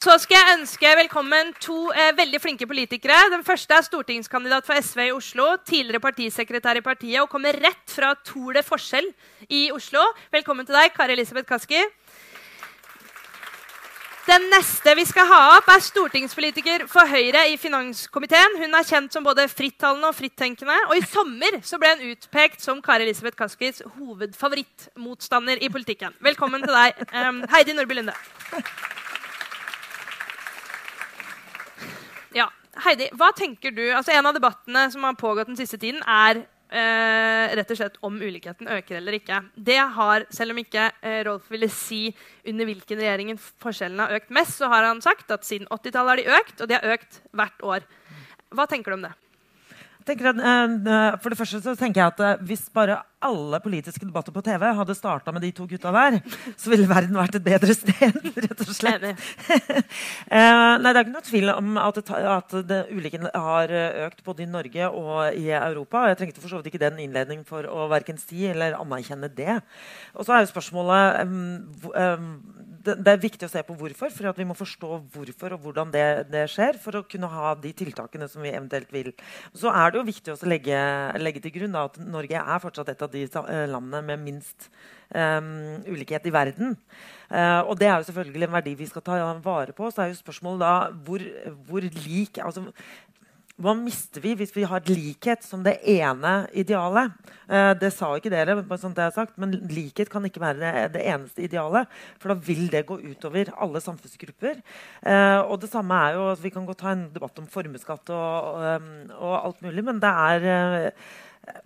Så skal jeg ønske velkommen to eh, veldig flinke politikere. Den første er stortingskandidat for SV i Oslo. Tidligere partisekretær i partiet og kommer rett fra Tour de Forskjell i Oslo. Velkommen til deg, Kari Elisabeth Kaski. Den neste vi skal ha opp, er stortingspolitiker for Høyre i finanskomiteen. Hun er kjent som både frittalende og frittenkende. Og i sommer ble hun utpekt som Kari Elisabeth Kaskis hovedfavorittmotstander i politikken. Velkommen til deg, um, Heidi Nordby Lunde. Ja, Heidi, hva tenker du? Altså, en av debattene som har pågått den siste tiden, er eh, rett og slett om ulikheten øker eller ikke. Det har, Selv om ikke eh, Rolf ville si under hvilken regjering forskjellene har økt mest, så har han sagt at siden 80-tallet har de økt, og de har økt hvert år. Hva tenker du om det? At, uh, for det første så tenker jeg at uh, Hvis bare alle politiske debatter på TV hadde starta med de to gutta der, så ville verden vært et bedre sted. rett og slett. nei, Det er ikke noe tvil om at, det, at det, ulikheten har økt både i Norge og i Europa. Jeg trengte for så vidt ikke den innledningen for å verken si eller anerkjenne det. Og så er jo spørsmålet um, um, det, er viktig å se på hvorfor, for vi må forstå hvorfor og hvordan det, det, skjer, for å kunne ha de tiltakene som vi eventuelt vil. Så er det jo viktig å legge, legge, til grunn da, at Norge er fortsatt et av de eh, landene med minst um, ulikhet i verden. Uh, og det er jo selvfølgelig en verdi vi skal ta vare på. Så er jo spørsmålet da hvor, hvor lik altså, hva mister vi hvis vi har likhet som det ene idealet? Eh, det sa ikke dere, sånn sagt, men likhet kan ikke være det, det, eneste idealet. For da vil det gå utover alle samfunnsgrupper. Eh, og det samme er jo, Vi kan godt ha en debatt om formuesskatt og, og, eh, og, alt mulig, men det er eh,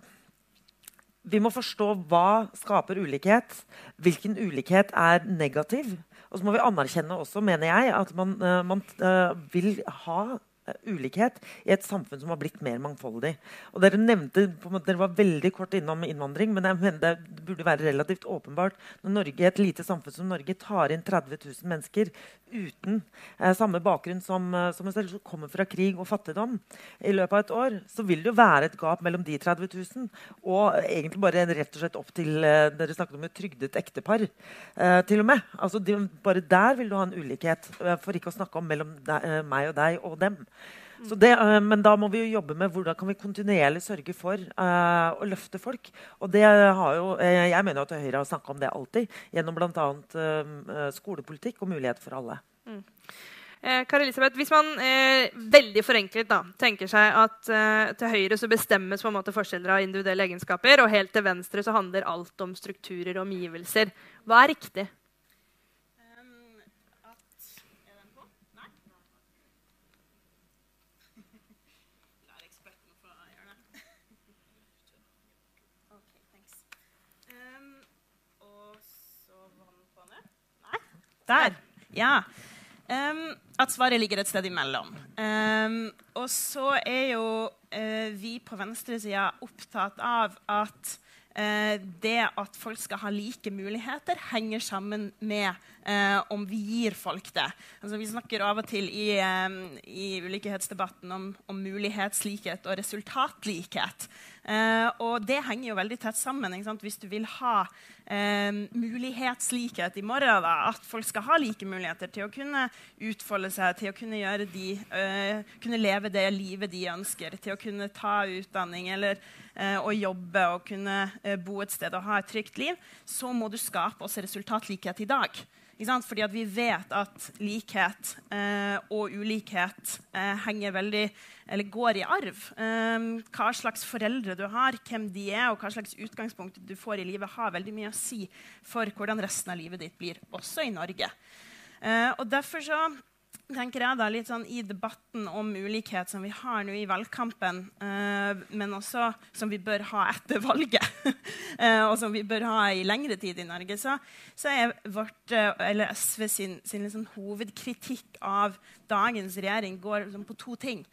Vi må forstå hva skaper ulikhet. Hvilken ulikhet er negativ? Og så må vi anerkjenne også, mener jeg, at man, eh, man uh, vil ha Eh, ulikhet i et samfunn som har blitt mer mangfoldig. Og Dere nevnte, måte, dere var veldig kort innom innvandring, men jeg mener det burde være relativt åpenbart når Norge, et lite samfunn som Norge tar inn 30 000 mennesker uten eh, samme bakgrunn som, som som som kommer fra krig og fattigdom i løpet av et år, så vil det jo være et gap mellom de 30 000 og egentlig bare rett og slett opp til eh, Dere snakket om et trygdet ektepar. Eh, til og med. Altså, de, bare der vil du ha en ulikhet, eh, for ikke å snakke om mellom deg, meg og deg og dem. Det, uh, men da må vi jo jobbe med hvordan kan vi kontinuerlig sørge for uh, å løfte folk. Og det har jo, uh, Jeg mener at Høyre har snakka om det alltid, gjennom bl.a. Uh, skolepolitikk og mulighet for alle. Mm. Kari Elisabeth, Hvis man veldig forenklet da, tenker seg at til høyre så bestemmes på en måte forskjeller av individuelle egenskaper, og helt til venstre så handler alt om strukturer og omgivelser, hva er riktig? Der. Ja. Um, at svaret ligger et sted imellom. Um, og så er jo uh, vi på venstresida opptatt av at uh, det at folk skal ha like muligheter, henger sammen med uh, om vi gir folk det. Altså, vi snakker av og til i, um, i ulikhetsdebatten om, om mulighetslikhet og resultatlikhet. Uh, og det henger jo veldig tett sammen. Hvis du vil ha eh, mulighetslikhet i morgen, da, at folk skal ha like muligheter til å kunne utfolde seg, til å kunne, de, eh, kunne leve det livet de ønsker, til å kunne ta utdanning eller å jobbe og kunne bo et sted og ha et trygt liv, så må du skape også resultatlikhet i dag. Fordi vi vet at likhet eh, og ulikhet eh, henger veldig, eller går i arv. Eh, hva slags foreldre du har, hvem de er, og hva slags utgangspunkt du får i livet, har veldig mye å si for hvordan resten av livet ditt blir, også i Norge. Eh, og derfor så tenker jeg da litt sånn I debatten om ulikhet som vi har nå i valgkampen, uh, men også som vi bør ha etter valget, uh, og som vi bør ha i lengre tid i Norge, så, så er vårt, uh, eller SV sin, sin liksom hovedkritikk av dagens regjering går liksom på to ting.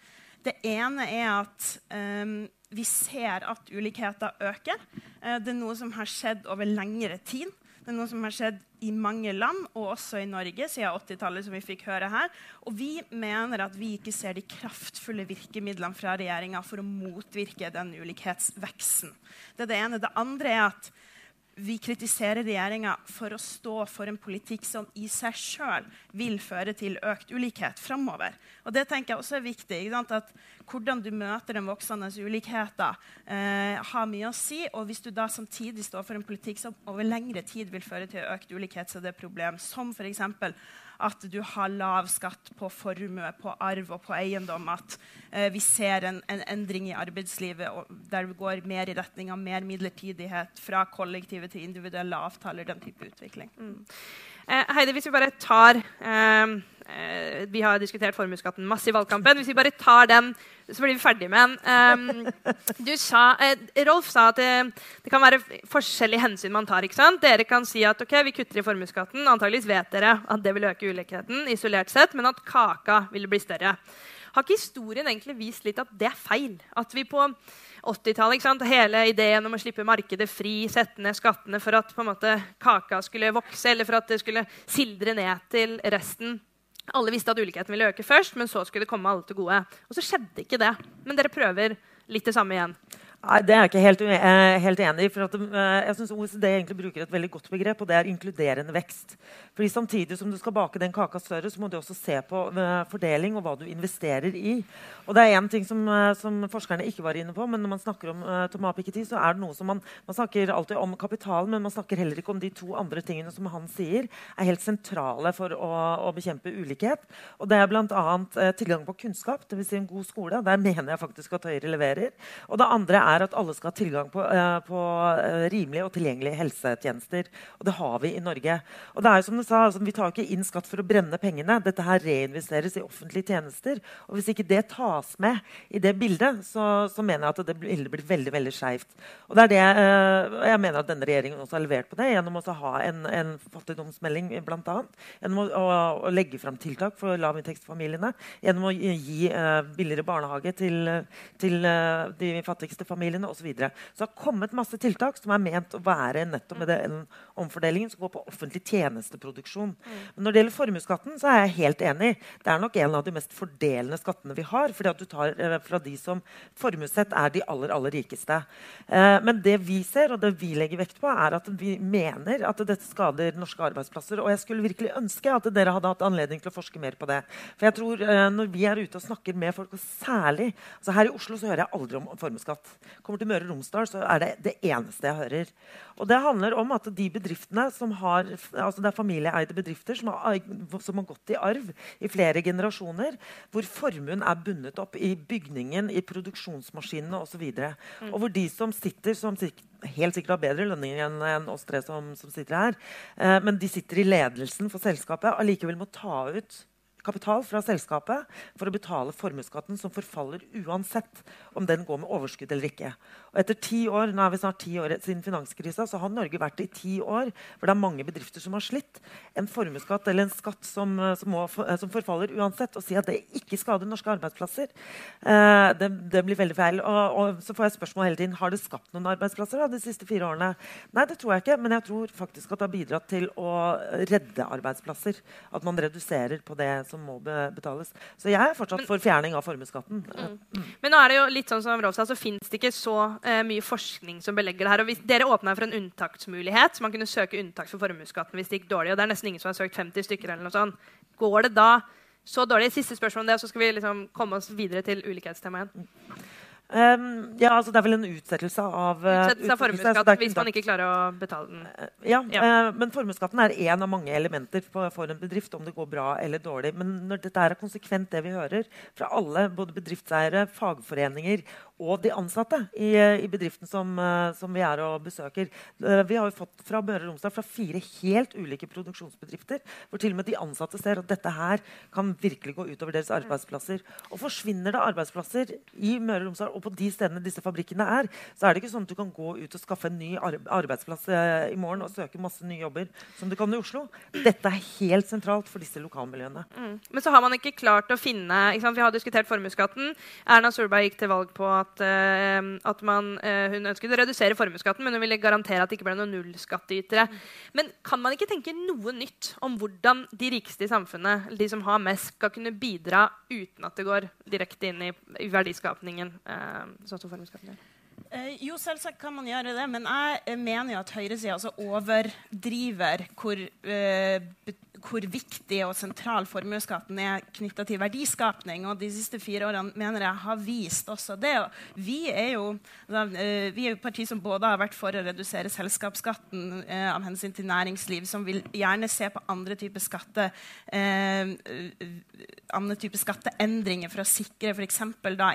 Det ene er at um, vi ser at ulikheter øker. det er noe som har skjedd over lengre tid. Det er noe som har skjedd i mange land, og også i Norge, siden 80-tallet. som vi fikk høre her. Og vi mener at vi ikke ser de kraftfulle virkemidlene fra regjeringa for å motvirke den ulikhetsveksten. Det er det ene. Det andre er at vi kritiserer regjeringa for å stå for en politikk som i seg sjøl vil føre til økt ulikhet framover. Og det tenker jeg også er viktig. At Hvordan du møter den voksende ulikheten, eh, har mye å si. Og hvis du da samtidig står for en politikk som over lengre tid vil føre til økt ulikhet, så er det et problem. Som f.eks at du har lav skatt på formue, på arv og på eiendom. At eh, vi ser en, en, endring i arbeidslivet der vi går mer i retning av mer midlertidighet fra kollektive til individuelle avtaler. den type utvikling. Mm. Eh, Heidi, hvis vi bare tar eh, eh, Vi har diskutert formuesskatten masse i valgkampen. Hvis vi bare tar den, så blir vi ferdig med den. Sa, eh, Rolf sa at det, det, kan være forskjellige hensyn man tar. Dere kan si at ok, vi kutter i formuesskatten. Antakeligvis vet dere at det vil øke ulikheten, isolert sett, men at kaka vil bli større. Har ikke historien egentlig vist litt at det er feil? At vi på 80-tallet. Hele ideen om å slippe markedet fri, sette ned skattene for at måte, kaka skulle vokse, eller for at det skulle sildre ned til resten. Alle visste at ulikheten ville øke først, men så skulle det komme alle til gode. Og så skjedde ikke det. Men dere prøver litt det samme igjen. Nei, Det er jeg ikke helt, uh, helt enig i. for at, uh, jeg synes OECD egentlig bruker et veldig godt begrep, og det er inkluderende vekst. Fordi Samtidig som du skal bake den kaka større, så må du også se på uh, fordeling og hva du investerer i. Og det er én ting som, som, forskerne ikke var inne på, men når man snakker om uh, Thomas Piketty, så er det noe som man, man snakker alltid om kapitalen, men man snakker heller ikke om de to andre tingene som han sier er helt sentrale for å, å bekjempe ulikhet. Og det er bl.a. Uh, tilgang på kunnskap, dvs. Si en god skole. Der mener jeg faktisk at Høyre leverer. Og det andre er er at alle skal ha tilgang på, uh, på uh, rimelige og tilgjengelige helsetjenester. Og det har vi i Norge. Og det er jo som du sa, altså, Vi tar ikke inn skatt for å brenne pengene. Dette her reinvesteres i offentlige tjenester. Og hvis ikke det tas med i det bildet, så, så mener jeg at det bildet blir veldig veldig skeivt. Og det er det, uh, jeg mener at denne regjeringen også har levert på det gjennom å ha en, en fattigdomsmelding bl.a. Gjennom å, å, å, legge fram tiltak for lavinntektsfamiliene. Gjennom å gi billigere barnehage til, til de fattigste familiene familiene osv. Så, videre. så det har kommet masse tiltak som er ment å være nettopp med den omfordelingen som går på offentlig tjenesteproduksjon. Mm. Men når det gjelder formuesskatten, så er jeg helt enig. Det er nok en av de mest fordelende skattene vi har. fordi at du tar eh, fra de som formuessett er de aller, aller rikeste. Eh, men det vi ser, og det vi legger vekt på, er at vi mener at dette skader norske arbeidsplasser. Og jeg skulle virkelig ønske at dere hadde hatt anledning til å forske mer på det. For jeg tror eh, når vi er ute og snakker med folk, og særlig altså Her i Oslo så hører jeg aldri om formuesskatt kommer til Møre og Romsdal, så er det det eneste jeg hører. Og det handler om at de bedriftene som har, altså Det er familieeide bedrifter som har, som har gått i arv i flere generasjoner, hvor formuen er bundet opp i bygningen, i produksjonsmaskinene osv. Og, så mm. og hvor de som sitter, som helt sikkert har bedre lønninger enn en oss tre som, som sitter her, eh, men de sitter i ledelsen for selskapet, allikevel må ta ut kapital fra selskapet for å betale formuesskatten, som forfaller uansett om den går med overskudd eller ikke. Og etter ti år, nå er vi snart ti år siden finanskrisa, så har Norge vært i ti år hvor det er mange bedrifter som har slitt. En formuesskatt eller en skatt som, som, må, som, forfaller uansett, og si at det ikke skader norske arbeidsplasser, eh, det, det, blir veldig feil. Og, og, så får jeg spørsmål hele tiden har det skapt noen arbeidsplasser da, de siste fire årene. Nei, det tror jeg ikke, men jeg tror faktisk at det har bidratt til å redde arbeidsplasser. At man reduserer på det som må betales. Så jeg er fortsatt men, for fjerning av formuesskatten. Mm. Mm. Men nå er det jo litt sånn som Rolf sa, så fins det ikke så uh, mye forskning som belegger det her. Og hvis dere åpna for en unntaksmulighet, så man kunne søke unntak for formuesskatten hvis det gikk dårlig, og det er nesten ingen som har søkt 50 stykker eller noe sånt, går det da så dårlig? Siste spørsmål om det, så skal vi liksom komme oss videre til ulikhetstemaet igjen. Um, ja, altså Det er vel en utsettelse av uh, Utsettelse av formuesskatt hvis man ikke klarer å betale den. Uh, ja, ja. Uh, men formuesskatten er én av mange elementer for, for, en bedrift, om det går bra eller dårlig. Men når dette er konsekvent det vi hører fra alle, både bedriftseiere, fagforeninger og de ansatte i, i bedriften som, som, vi er og besøker Vi har jo fått fra Møre og Romsdal fra fire helt ulike produksjonsbedrifter, hvor til og med de ansatte ser at dette her kan virkelig gå utover deres arbeidsplasser. Og forsvinner det arbeidsplasser i Møre og Romsdal og på de stedene disse fabrikkene er, så er det ikke sånn at du kan gå ut og skaffe en ny arbeidsplass eh, i morgen og søke masse nye jobber som du kan i Oslo. Dette er helt sentralt for disse lokalmiljøene. Mm. Men så har man ikke klart å finne Vi har diskutert formuesskatten. Erna Solberg gikk til valg på at, uh, at man, uh, hun ønsket å redusere formuesskatten, men hun ville garantere at det ikke ble noen nullskattytere. Men kan man ikke tenke noe nytt om hvordan de rikeste i samfunnet, de som har mest, skal kunne bidra uten at det går direkte inn i, i verdiskapningen? Uh, sånn som formuesskatten gjør? Eh, jo, selvsagt kan man gjøre det, men jeg mener jo at høyresida altså overdriver hvor, eh, hvor viktig og sentral formuesskatten er knytta til verdiskapning. Og de siste fire årene mener jeg har vist også det. Vi er jo eh, vi er et parti som både har vært for å redusere selskapsskatten eh, av hensyn til næringsliv, som vil gjerne se på andre typer skatte, eh, andre type skatteendringer for å sikre f.eks.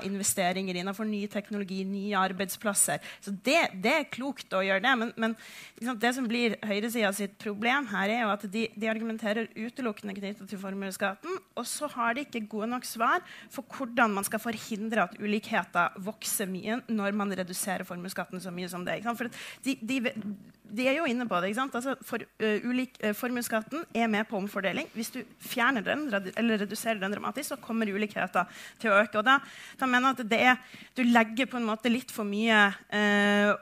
investeringer innenfor ny teknologi, nye arbeidsplasser. Så det, det er klokt å gjøre det. Men, men liksom, det som blir høyresida sitt problem her, er jo at de, de argumenterer diskuterer utelukkende knyttet til formuesskatten. Og så har de ikke gode nok svar for hvordan man skal forhindre at ulikheter vokser mye når man reduserer formuesskatten så mye som det. For de, de, de, er jo inne på det. Altså, for, uh, uh, formuesskatten er med på omfordeling. Hvis du fjerner den eller reduserer den dramatisk, så kommer ulikheter til å øke. Og da, da mener jeg at det er, Du legger på en måte litt for mye uh,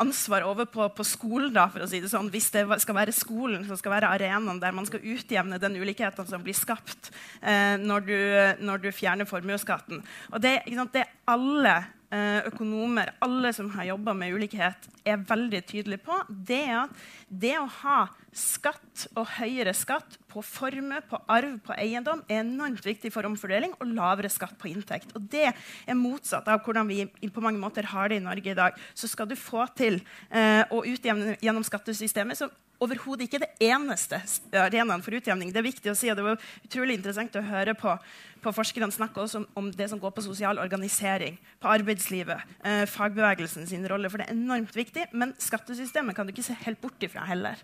ansvar over på, på skolen, da, for å si det sånn, hvis det skal være skolen som skal være arenaen der man skal utjevne den ulikheten som blir skapt eh, når, du, når, du, fjerner formuesskatten. Det, det alle eh, økonomer, alle som har jobba med ulikhet, er veldig tydelige på, det er at det å ha skatt og høyere skatt på formue, på arv, på eiendom er enormt viktig for omfordeling og lavere skatt på inntekt. Og Det er motsatt av hvordan vi på mange måter har det i Norge i dag. Så skal du få til eh, å utjevne gjennom skattesystemet, så overhodet ikke det eneste arenaen for utjevning. Det er viktig å si, og det var utrolig interessant å høre på, på forskerne snakke også om, om, det som går på sosial organisering, på arbeidslivet, eh, fagbevegelsen sin rolle. For det er enormt viktig. Men skattesystemet kan du ikke se helt bort ifra heller.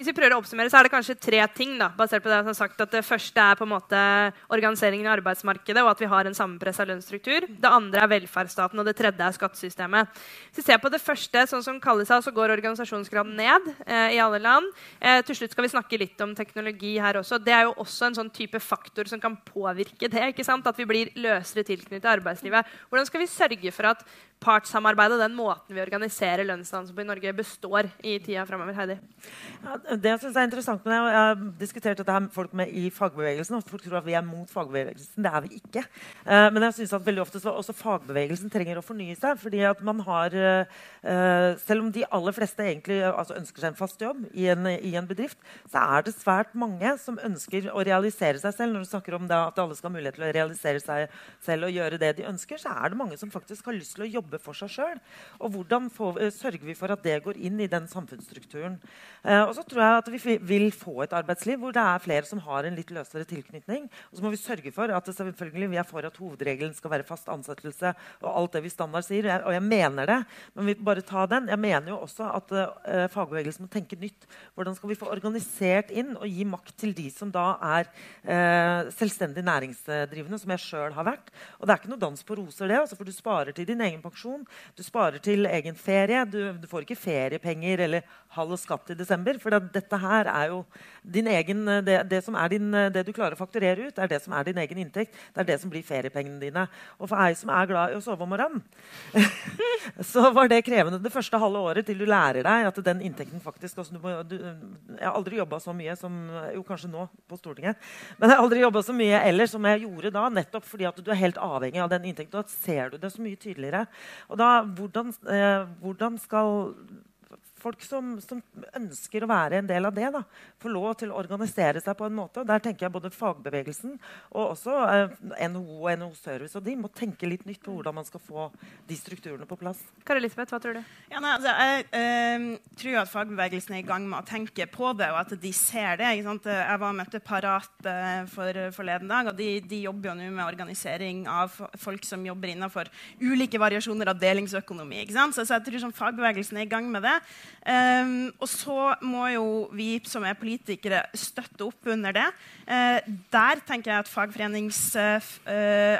Hvis vi prøver å oppsummere, så er det kanskje tre ting. da, basert på Det som sagt, at det første er på en måte organiseringen i arbeidsmarkedet, og at vi har en sammenpressa lønnsstruktur. Det andre er velferdsstaten, og det tredje er skattesystemet. Hvis vi ser på det første, sånn som kalles så går organisasjonsgraden ned eh, i alle land. Eh, til slutt skal vi snakke litt om teknologi her også. Det er jo også en sånn type faktor som kan påvirke det. ikke sant? At vi blir løsere tilknyttet arbeidslivet. Hvordan skal vi sørge for at partssamarbeidet og den måten vi organiserer lønnsdannelse på i Norge, består i tida framover? Heidi? Ja, det jeg synes er interessant med det, jeg har diskutert dette med folk med i fagbevegelsen, og folk tror at vi er mot fagbevegelsen. Det er vi ikke. Uh, men jeg synes at veldig ofte så også fagbevegelsen trenger å fornye seg. fordi at man har, uh, Selv om de aller fleste egentlig altså ønsker seg en fast jobb i en, i en, bedrift, så er det svært mange som ønsker å realisere seg selv. Når du snakker om det, at alle skal ha mulighet til å realisere seg selv og gjøre det de ønsker, så er det mange som faktisk har lyst til å jobbe jobbe for seg sjøl. Og hvordan får, sørger vi for at det går inn i den samfunnsstrukturen? Uh, og så tror jeg at vi vil få et arbeidsliv hvor det er flere som har en litt løsere tilknytning. Og så må vi sørge for at selvfølgelig vi er for at hovedregelen skal være fast ansettelse og alt det vi standard sier. Og jeg, mener det, men vi bare ta den. Jeg mener jo også at uh, fagbevegelsen må tenke nytt. Hvordan skal vi få organisert inn og gi makt til de som da er selvstendig næringsdrivende, som jeg sjøl har vært? Og det er ikke noe dans på roser, det. Altså, for du sparer til din egen pensjon pensjon. Du sparer til egen ferie. Du, du får ikke feriepenger eller halv skatt i desember. For det, dette her er jo din egen, det, det, som er din, det du klarer å fakturere ut, er det som er din egen inntekt. Det er det som blir feriepengene dine. Og for ei som er glad i å sove om morgenen, så var det krevende det første halve året til du lærer deg at den inntekten faktisk altså, du, du, Jeg har aldri jobba så mye som Jo, kanskje nå på Stortinget. Men jeg har aldri jobba så mye ellers som jeg gjorde da, nettopp fordi at du er helt avhengig av den inntekten. Da ser du det så mye tydeligere. Og da, hvordan, eh, hvordan skal folk som, som, ønsker å være en del av det, da, får lov til å organisere seg på en måte. Og der tenker jeg både fagbevegelsen og også eh, NHO og NHO Service. Og de må tenke litt nytt på hvordan man skal få de strukturene på plass. Kari Elisabeth, hva tror du? Ja, nei, altså, jeg eh, tror at fagbevegelsen er i gang med å tenke på det, og at de ser det. Jeg var og møtte Parat eh, for forleden dag, og de, de jobber jo nå med organisering av folk som jobber innenfor ulike variasjoner av delingsøkonomi. Så, så, jeg tror som fagbevegelsen er i gang med det. Um, og så må jo vi som er politikere, støtte opp under det. Uh, der tenker jeg at fagforenings... Uh,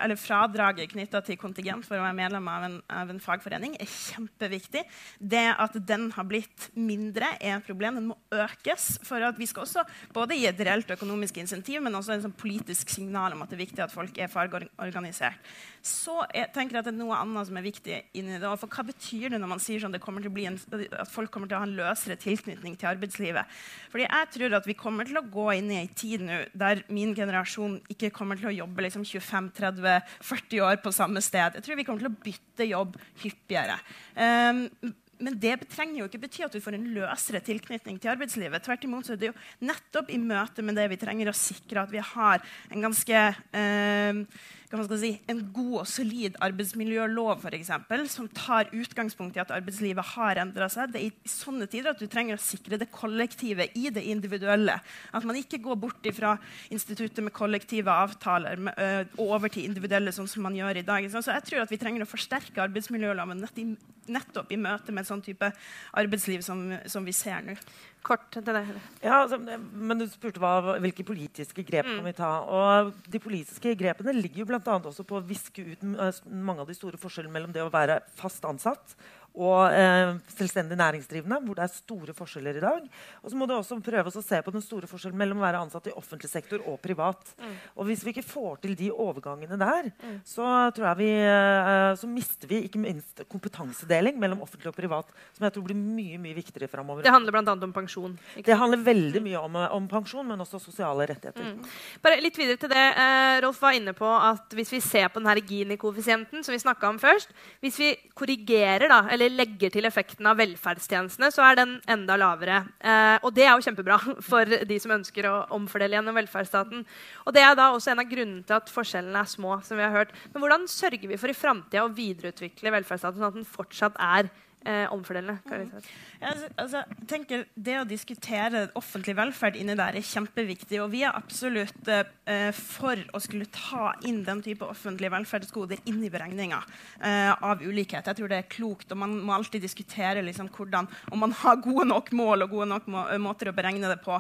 eller fradraget knytta til kontingent for å være medlem av en, av en, fagforening er kjempeviktig. Det at den har blitt mindre, er et problem. Den må økes. For at vi skal også både gi et reelt økonomisk insentiv, men også en sånn politisk signal om at det er viktig at folk er fagorganisert. Så jeg tenker at det er noe annet som er viktig inni det. For hva betyr det når man sier sånn, bli en, at folk kommer til å ha en løsere tilknytning til arbeidslivet. Fordi jeg tror at vi kommer til å gå inn i ei tid nå der min generasjon ikke kommer til å jobbe liksom 25-30-40 år på samme sted. Jeg tror vi kommer til å bytte jobb hyppigere. Um, men det trenger jo ikke bety at vi får en løsere tilknytning til arbeidslivet. Tvert imot så er det jo nettopp i møte med det vi trenger å sikre at vi har en ganske eh, si, en god og solid arbeidsmiljølov for eksempel, som tar utgangspunkt i at arbeidslivet har endra seg. Det er i sånne tider at du trenger å sikre det kollektive i det individuelle. At man ikke går bort fra instituttet med kollektive avtaler med, ø, over til individuelle, sånn som man gjør i dag. Så jeg tror at vi trenger å forsterke arbeidsmiljøloven nettopp i møte med en sånn type arbeidsliv som, som vi ser nå. Kort til det. Ja, altså, men Du spurte hva, hvilke politiske grep mm. kan vi ta. Og De politiske grepene ligger jo bl.a. også på å viske ut mange av de store forskjellene mellom det å være fast ansatt og eh, selvstendig næringsdrivende, hvor det er store forskjeller i dag. Og så må du også prøve å se på den store forskjellen mellom å være ansatt i offentlig sektor og privat. Mm. Og hvis vi ikke får til de overgangene der, mm. så tror jeg vi eh, så mister vi ikke minst kompetansedeling mellom offentlig og privat, som jeg tror blir mye mye viktigere framover. Det handler bl.a. om pensjon? Det handler veldig mye om, om, pensjon, men også sosiale rettigheter. Mm. Bare litt videre til det. Eh, Rolf var inne på at hvis vi ser på denne Gini-koeffisienten som vi snakka om først, hvis vi korrigerer da, eller legger til effekten av velferdstjenestene, så er den enda lavere. Eh, og det er jo kjempebra for de som ønsker å omfordele gjennom velferdsstaten. Og det er da også en av grunnene til at forskjellene er små. som vi har hørt. Men hvordan sørger vi for i framtida å videreutvikle velferdsstaten sånn at den fortsatt er eh, omfordelende? Jeg altså, tenker Det å diskutere offentlig velferd inni der er kjempeviktig. Og vi er absolutt eh, for å skulle ta inn den type offentlige velferdsgoder inn i beregninga eh, av ulikhet. Jeg tror det er klokt, og man må alltid diskutere liksom, hvordan, om man har gode nok mål og gode nok må, måter å beregne det på.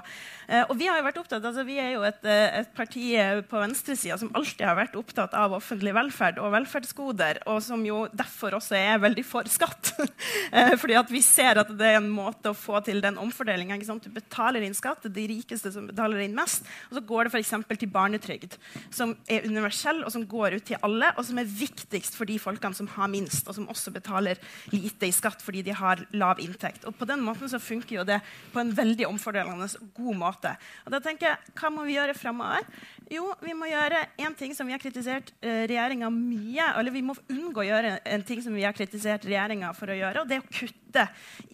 Eh, og Vi har jo vært opptatt, altså, vi er jo et, eh, et parti på venstresida som alltid har vært opptatt av offentlig velferd og velferdsgoder, og som jo derfor også er veldig for skatt. Eh, fordi at vi ser at det er en måte å få til den omfordelinga. Du betaler inn skatt, er de rikeste som betaler inn mest. Og så går det f.eks. til barnetrygd, som er universell, og som går ut til alle, og som er viktigst for de folkene som har minst, og som også betaler lite i skatt fordi de har lav inntekt. Og på den måten så funker jo det på en veldig omfordelende god måte. Og da tenker jeg, Hva må vi gjøre framover? Jo, vi må gjøre en ting som vi har kritisert uh, regjeringa mye, eller vi må unngå å gjøre en ting som vi har kritisert regjeringa for å gjøre, og det er å kutte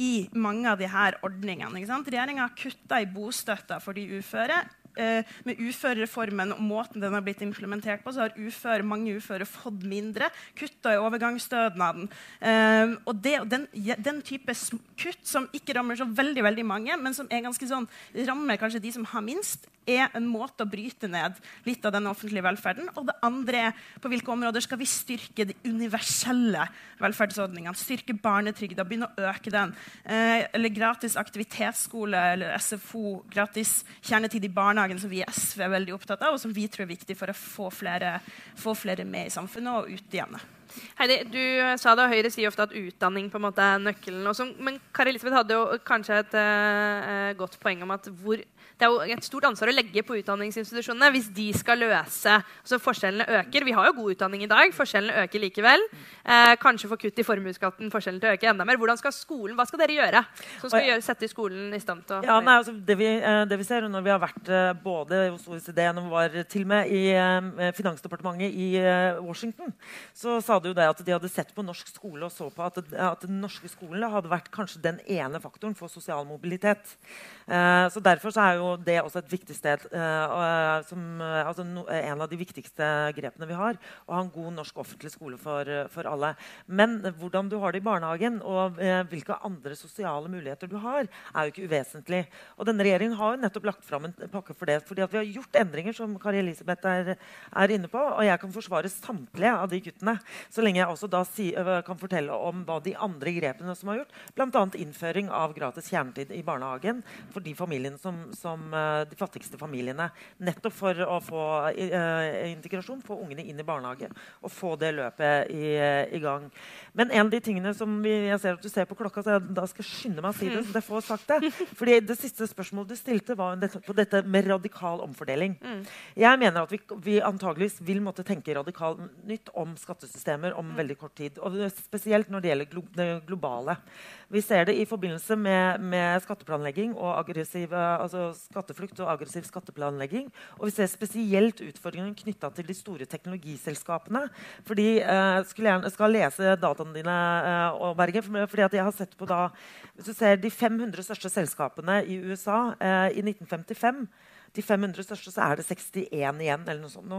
i mange av disse ordningene. Regjeringa har kutta i bostøtta for de uføre eh, med uførereformen og måten den har blitt implementert på, så har uføre, mange uføre fått mindre. Kutta i overgangsstønaden. Eh, og det, den, den, type kutt som ikke rammer så veldig veldig mange, men som er ganske sånn, rammer kanskje de som har minst, er en måte å bryte ned litt av den offentlige velferden. Og det andre er på hvilke områder skal vi styrke de universelle velferdsordningene. Styrke barnetrygda, begynne å øke den. Eh, eller gratis aktivitetsskole eller SFO, gratis kjernetid i barnehage barnehagen som vi i SV er veldig opptatt av, og som vi tror er viktig for å få flere, få flere med i samfunnet og ut igjen. Heidi, du sa det, og Høyre sier ofte at utdanning på en måte er nøkkelen. Også, men Kari Elisabeth hadde jo kanskje et uh, godt poeng om at hvor det er jo et stort ansvar å legge på utdanningsinstitusjonene hvis de skal løse altså Forskjellene øker. Vi har jo god utdanning i dag. Forskjellene øker likevel. Eh, kanskje få kutt i formuesskatten, forskjellen til å øke enda mer. Hvordan skal skolen, Hva skal dere gjøre som skal gjøre, sette skolen i stand til å ja, nei, altså, det, vi, eh, det, vi, ser når vi har vært eh, både hos OECD og var til og med i Finansdepartementet i Washington, så sa jo det at de hadde sett på norsk skole og så på at, at den norske skolen hadde vært kanskje den ene faktoren for sosial mobilitet. Eh, så Derfor så er jo det også et viktig sted. eh, som, uh, altså no, en av de viktigste grepene vi har. Å ha en god norsk offentlig skole for, for alle. Men hvordan du har det i barnehagen, og hvilke andre sosiale muligheter du har, er jo ikke uvesentlig. Og denne regjeringen har jo nettopp lagt fram en pakke for det. fordi at vi har gjort endringer, som Kari Elisabeth er, er inne på. Og jeg kan forsvare samtlige av de kuttene. Så lenge jeg også da si, kan fortelle om hva de andre grepene som har gjort, bl.a. innføring av gratis kjernetid i barnehagen for de som, som uh, de fattigste familiene. Nettopp for å få uh, integrasjon, få ungene inn i barnehage og få det løpet i, i gang. Men en av de tingene som vi, jeg ser at du ser på klokka, så jeg da skal jeg skynde meg å si det. så jeg får sagt det. Fordi Det siste spørsmålet du stilte, var på dette med radikal omfordeling. Mm. Jeg mener at vi, vi antageligvis vil måtte tenke radikalt nytt om skattesystemer om mm. veldig kort tid. Og spesielt når det gjelder glo det globale. Vi ser det i forbindelse med, med skatteplanlegging og aggressiv, altså skatteflukt og aggressiv skatteplanlegging. Og vi ser spesielt utfordringene knytta til de store teknologiselskapene. Fordi eh, skulle jeg skal lese dataene dine, eh, og Berge, fordi jeg har sett på da, Hvis du ser de 500 største selskapene i USA eh, i 1955 de 500 største så er det 61 igjen. eller noe sånt.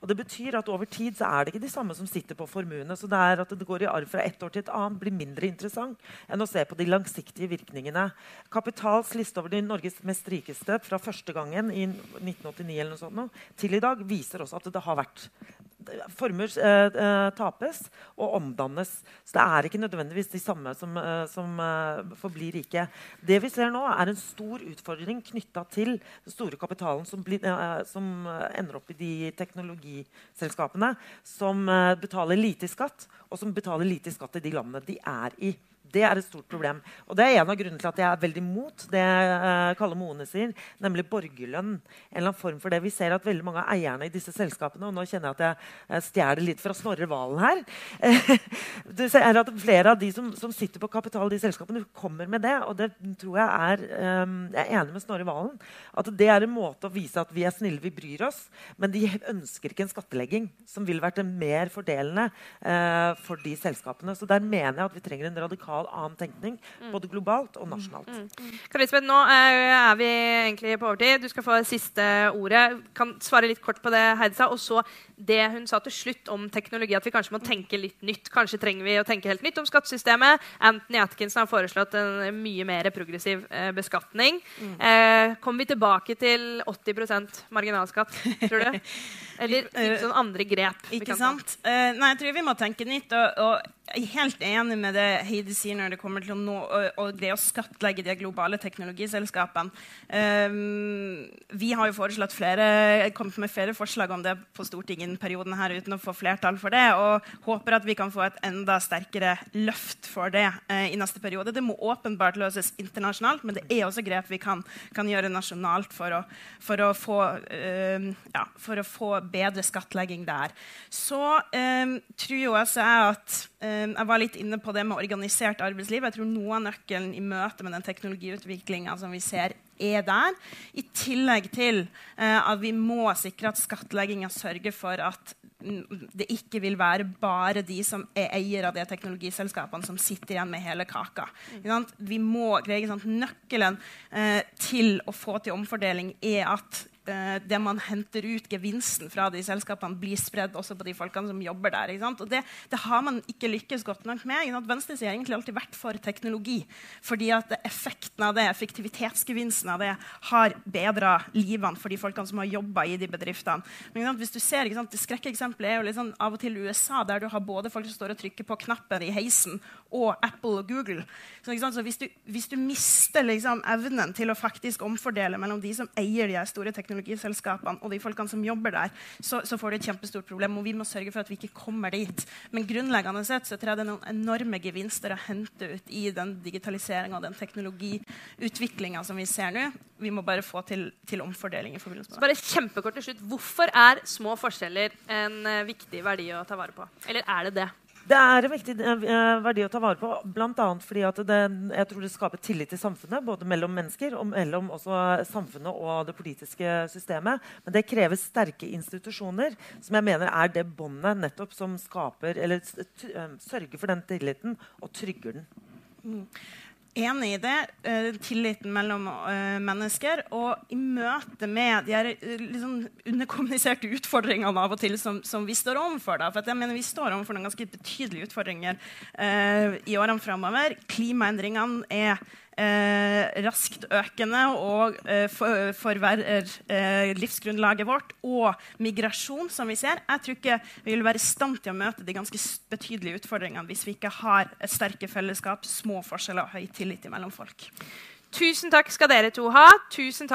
Og Det betyr at over tid så er det ikke de samme som sitter på formuene. Så det er at det går i arv fra ett år til et annet, blir mindre interessant enn å se på de langsiktige virkningene. Kapitals liste over de Norges mest rikeste fra første gangen i 1989 eller noe sånt, til i dag viser også at det har vært formuer eh, eh, tapes og omdannes. Så det er ikke nødvendigvis de samme som, eh, som eh, forblir rike. Det vi ser nå, er en stor utfordring knytta til den store kapitalen som, blir, eh, som, ender opp i de teknologiselskapene som betaler lite i skatt, og som betaler lite i skatt i de landene de er i. Det er et stort problem. Og det er en av grunnene til at jeg er veldig mot det uh, Kalle Moene sier, nemlig borgerlønn. En eller annen form for det. Vi ser at veldig mange av eierne i disse selskapene og nå kjenner jeg at jeg stjeler litt fra Snorre Valen her. du ser at Flere av de som, som, sitter på kapital i de selskapene, kommer med det. Og det tror jeg er um, Jeg er enig med Snorre Valen. At det er en måte å vise at vi er snille, vi bryr oss. Men de ønsker ikke en skattelegging som vil vært mer fordelende for de selskapene. Så der mener jeg at vi trenger en radikal radikal annen tenkning. Mm. Både globalt og nasjonalt. Mm. Mm. Karisbeth, nå er vi egentlig på overtid. Du skal få siste ordet. Kan svare litt kort på det Heidi sa. Og så det hun sa til slutt om teknologi, at vi kanskje må tenke litt nytt. Kanskje trenger vi å tenke helt nytt om skattesystemet. Anthony Atkinson har foreslått en mye mer progressiv eh, beskatning. Mm. Eh, kommer vi tilbake til 80% marginalskatt, tror du? Eller sånn andre grep? Ikke sant? Nei, jeg tror vi må tenke nytt. og, og jeg er helt enig med det Heidi sier når det kommer til å nå og, det å skattlegge de globale teknologiselskapene. Um, vi har jo foreslått flere, kommet med flere forslag om det på Stortinget i perioden her uten å få flertall for det, og håper at vi kan få et enda sterkere løft for det uh, i neste periode. Det må åpenbart løses internasjonalt, men det er også grep vi kan, kan gjøre nasjonalt for å, for å, få, uh, ja, for å få bedre skattlegging der. Så um, tror jo også jeg at jeg var litt inne på det med organisert arbeidsliv. Jeg tror Noe av nøkkelen i møte med den teknologiutviklinga som vi ser, er der. I tillegg til uh, at vi må sikre at skattlegginga sørger for at det ikke vil være bare de som er eier av de teknologiselskapene, som sitter igjen med hele kaka. Vi må greie Nøkkelen uh, til å få til omfordeling er at Eh, det man henter ut, gevinsten fra de selskapene, blir spredd også på de folkene som jobber der. Og det, det, har man ikke lykkes godt nok med. Venstresiden har egentlig alltid vært for teknologi. Fordi at effekten av det, effektivitetsgevinsten av det har bedra livene for de folkene som har jobba i de bedriftene. Men hvis du ser, ikke sant, Det skrekkeksempelet er jo liksom av og til USA, der du har både folk som står og trykker på knappen i heisen, og Apple og Google. Så, Så hvis, du, hvis, du, mister liksom, evnen til å faktisk omfordele mellom de som eier de store teknologiene, teknologiselskapene og de folkene som jobber der, så, så, får du et kjempestort problem. Og vi må sørge for at vi ikke kommer dit. Men grunnleggende sett så tror jeg det er noen enorme gevinster å hente ut i den digitaliseringa og den teknologiutviklinga som vi ser nå. Vi må bare få til, til omfordeling. i forbindelse med det. Så bare kjempekort til slutt. Hvorfor er små forskjeller en uh, viktig verdi å ta vare på? Eller er det det? Det er en viktig eh, verdi å ta vare på, bl.a. fordi det, jeg tror det skaper tillit til samfunnet. Både mellom mennesker og mellom samfunnet og det politiske systemet. Men det krever sterke institusjoner, som jeg mener er det båndet som skaper, eller eh, sørger for den tilliten og trygger den. Mm enig i det. Uh, tilliten mellom uh, mennesker. Og i møte med de her, liksom underkommuniserte utfordringene av og til som, som vi står overfor. For jeg mener Vi står overfor noen ganske betydelige utfordringer i årene framover. Klimaendringene er eh, raskt økende og eh, for, forverrer eh, livsgrunnlaget vårt, og migrasjon, som vi ser. Jeg tror ikke vi vil være i stand til å møte de ganske betydelige utfordringene hvis vi ikke har sterke fellesskap, små forskjeller og høy tillit mellom folk. Tusen takk skal dere to ha. Tusen takk